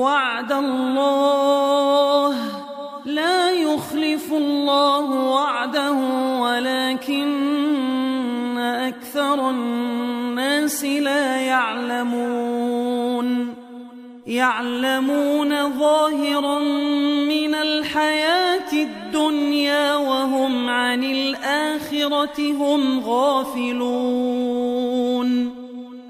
وعد الله. لا يخلف الله وعده ولكن أكثر الناس لا يعلمون. يعلمون ظاهرا من الحياة الدنيا وهم عن الآخرة هم غافلون.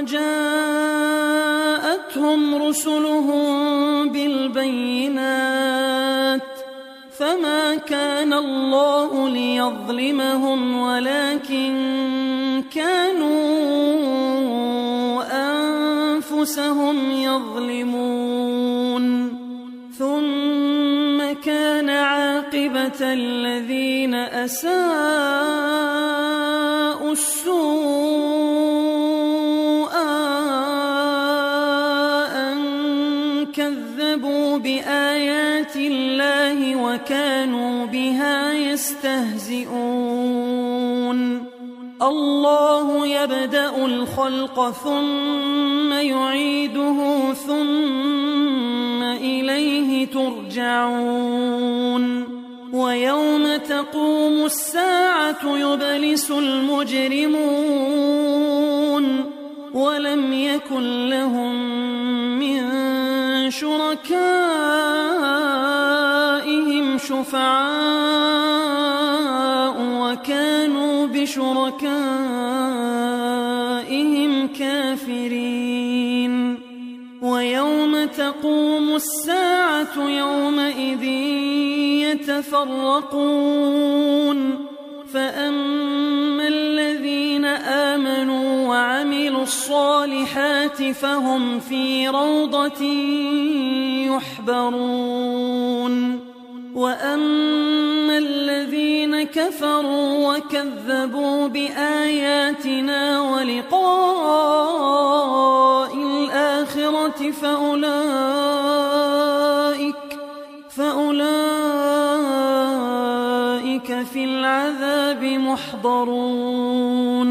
وجاءتهم رسلهم بالبينات فما كان الله ليظلمهم ولكن كانوا أنفسهم يظلمون. ثم كان عاقبة الذين أساءوا بآيات الله وكانوا بها يستهزئون الله يبدأ الخلق ثم يعيده ثم إليه ترجعون ويوم تقوم الساعة يبلس المجرمون ولم يكن لهم من شركائهم شفعاء وكانوا بشركائهم كافرين. ويوم تقوم الساعة يومئذ يتفرقون. فأما الذين آمنوا وعملوا الصالحات فهم في روضة يحبرون. وأما الذين كفروا وكذبوا بآياتنا ولقاء الآخرة فأولئك فأولئك في العذاب محضرون.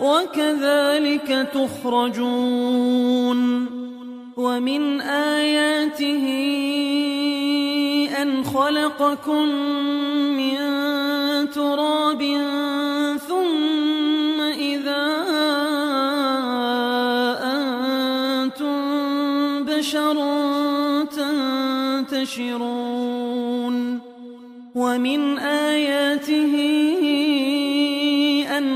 وكذلك تخرجون. ومن آيات آياته أن خلقكم من تراب ثم إذا أنتم بشر تنتشرون. ومن آياته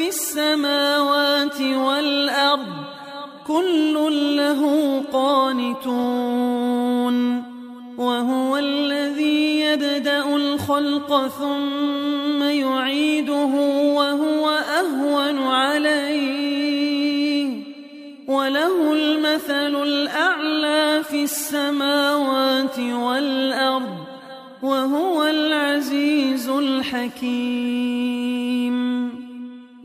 في السماوات والأرض كل له قانتون وهو الذي يبدأ الخلق ثم يعيده وهو أهون عليه. وله المثل الأعلى في السماوات والأرض وهو العزيز الحكيم.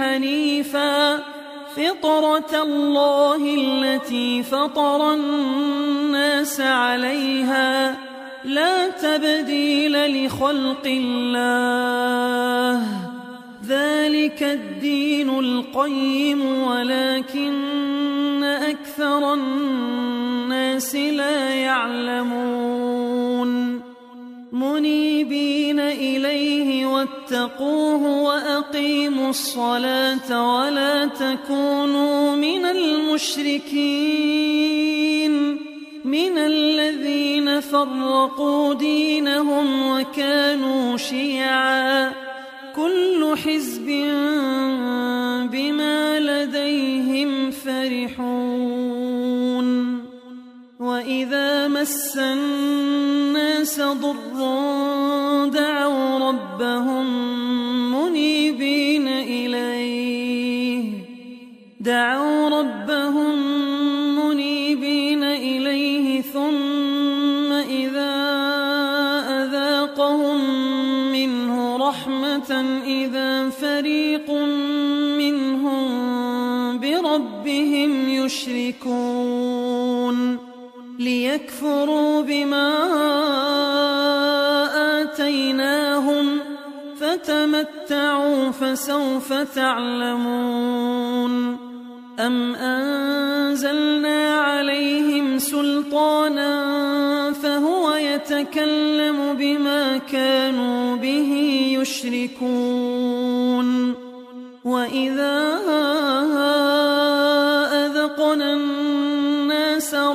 حنيفا فطرة الله التي فطر الناس عليها لا تبديل لخلق الله ذلك الدين القيم ولكن أكثر الناس لا يعلمون منيبين إليه واتقوه وأقيموا الصلاة ولا تكونوا من المشركين من الذين فرقوا دينهم وكانوا شيعا كل حزب بما لديهم فرحون وإذا مس الناس ضر بربهم يشركون ليكفروا بما آتيناهم فتمتعوا فسوف تعلمون أم أنزلنا عليهم سلطانا فهو يتكلم بما كانوا به يشركون وإذا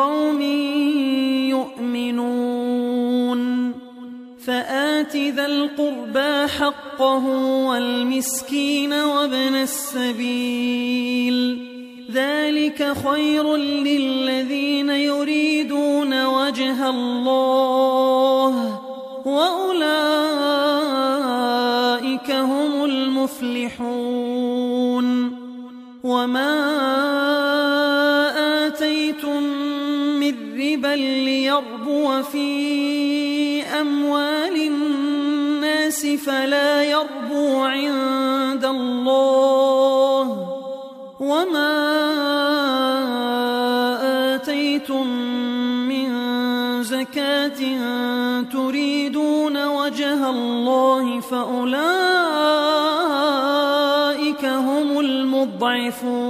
لقوم يؤمنون. فآت ذا القربى حقه والمسكين وابن السبيل. ذلك خير للذين يريدون وجه الله. وأولئك هم المفلحون. وما ربا ليربو في أموال الناس فلا يربو عند الله وما آتيتم من زكاة تريدون وجه الله فأولئك هم المضعفون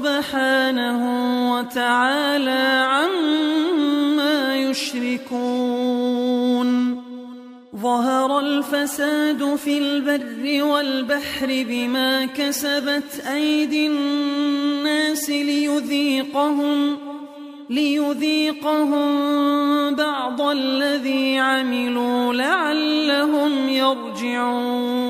سبحانه وتعالى عما يشركون. ظهر الفساد في البر والبحر بما كسبت أيدي الناس ليذيقهم ليذيقهم بعض الذي عملوا لعلهم يرجعون.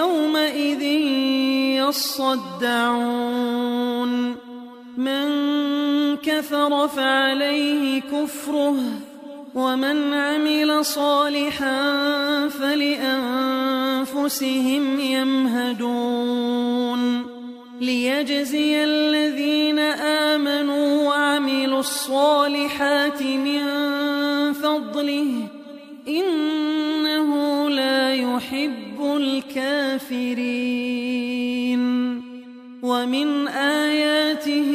يومئذ يصدعون. من كفر فعليه كفره ومن عمل صالحا فلأنفسهم يمهدون. ليجزي الذين آمنوا وعملوا الصالحات من فضله. يحب الكافرين. ومن آياته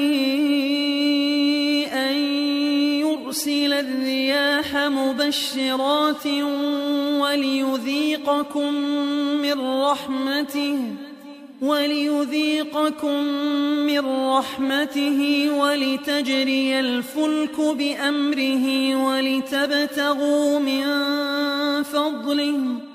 أن يرسل الرياح مبشرات وليذيقكم من رحمته وليذيقكم من رحمته ولتجري الفلك بأمره ولتبتغوا من فضله.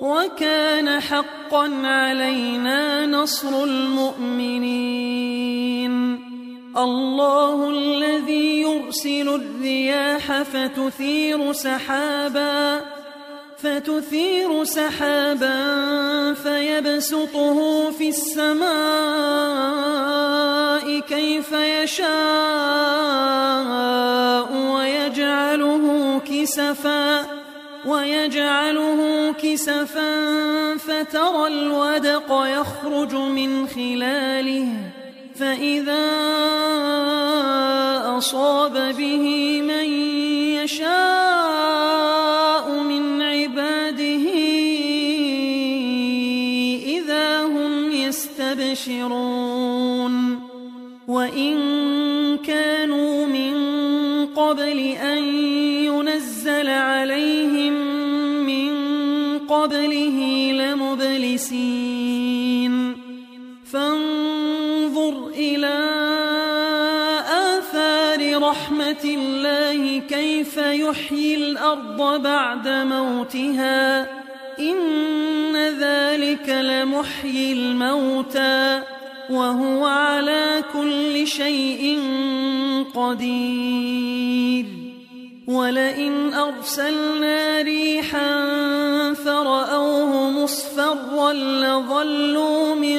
وكان حقا علينا نصر المؤمنين. الله الذي يرسل الرياح فتثير سحابا فتثير سحابا فيبسطه في السماء كيف يشاء ويجعله كسفا. ويجعله كسفا فترى الودق يخرج من خلاله فإذا أصاب به من يشاء من عباده إذا هم يستبشرون. يحيي الأرض بعد موتها إن ذلك لمحيي الموتى وهو على كل شيء قدير. ولئن أرسلنا ريحا فرأوه مصفرا لظلوا من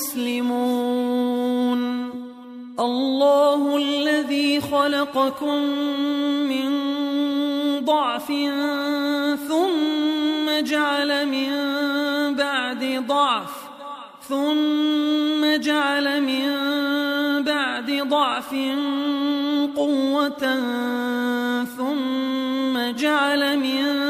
مسلمون الله الذي خلقكم من ضعف ثم جعل من بعد ضعف ثم جعل من بعد ضعف قوة ثم جعل من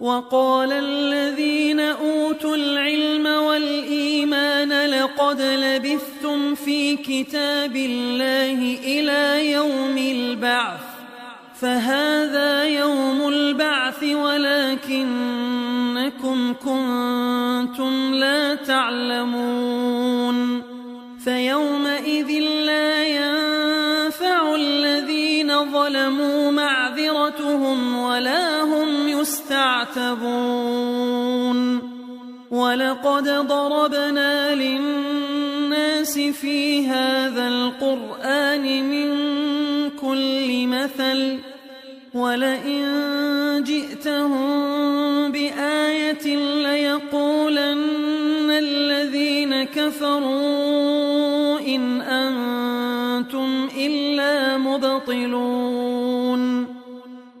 وقال الذين أوتوا العلم والإيمان لقد لبثتم في كتاب الله إلى يوم البعث فهذا يوم البعث ولكنكم كنتم لا تعلمون فيومئذ لا ينفع الذين ظلموا معذرتهم ولا يستعتبون ولقد ضربنا للناس في هذا القرآن من كل مثل ولئن جئتهم بآية ليقولن الذين كفروا إن أنتم إلا مبطلون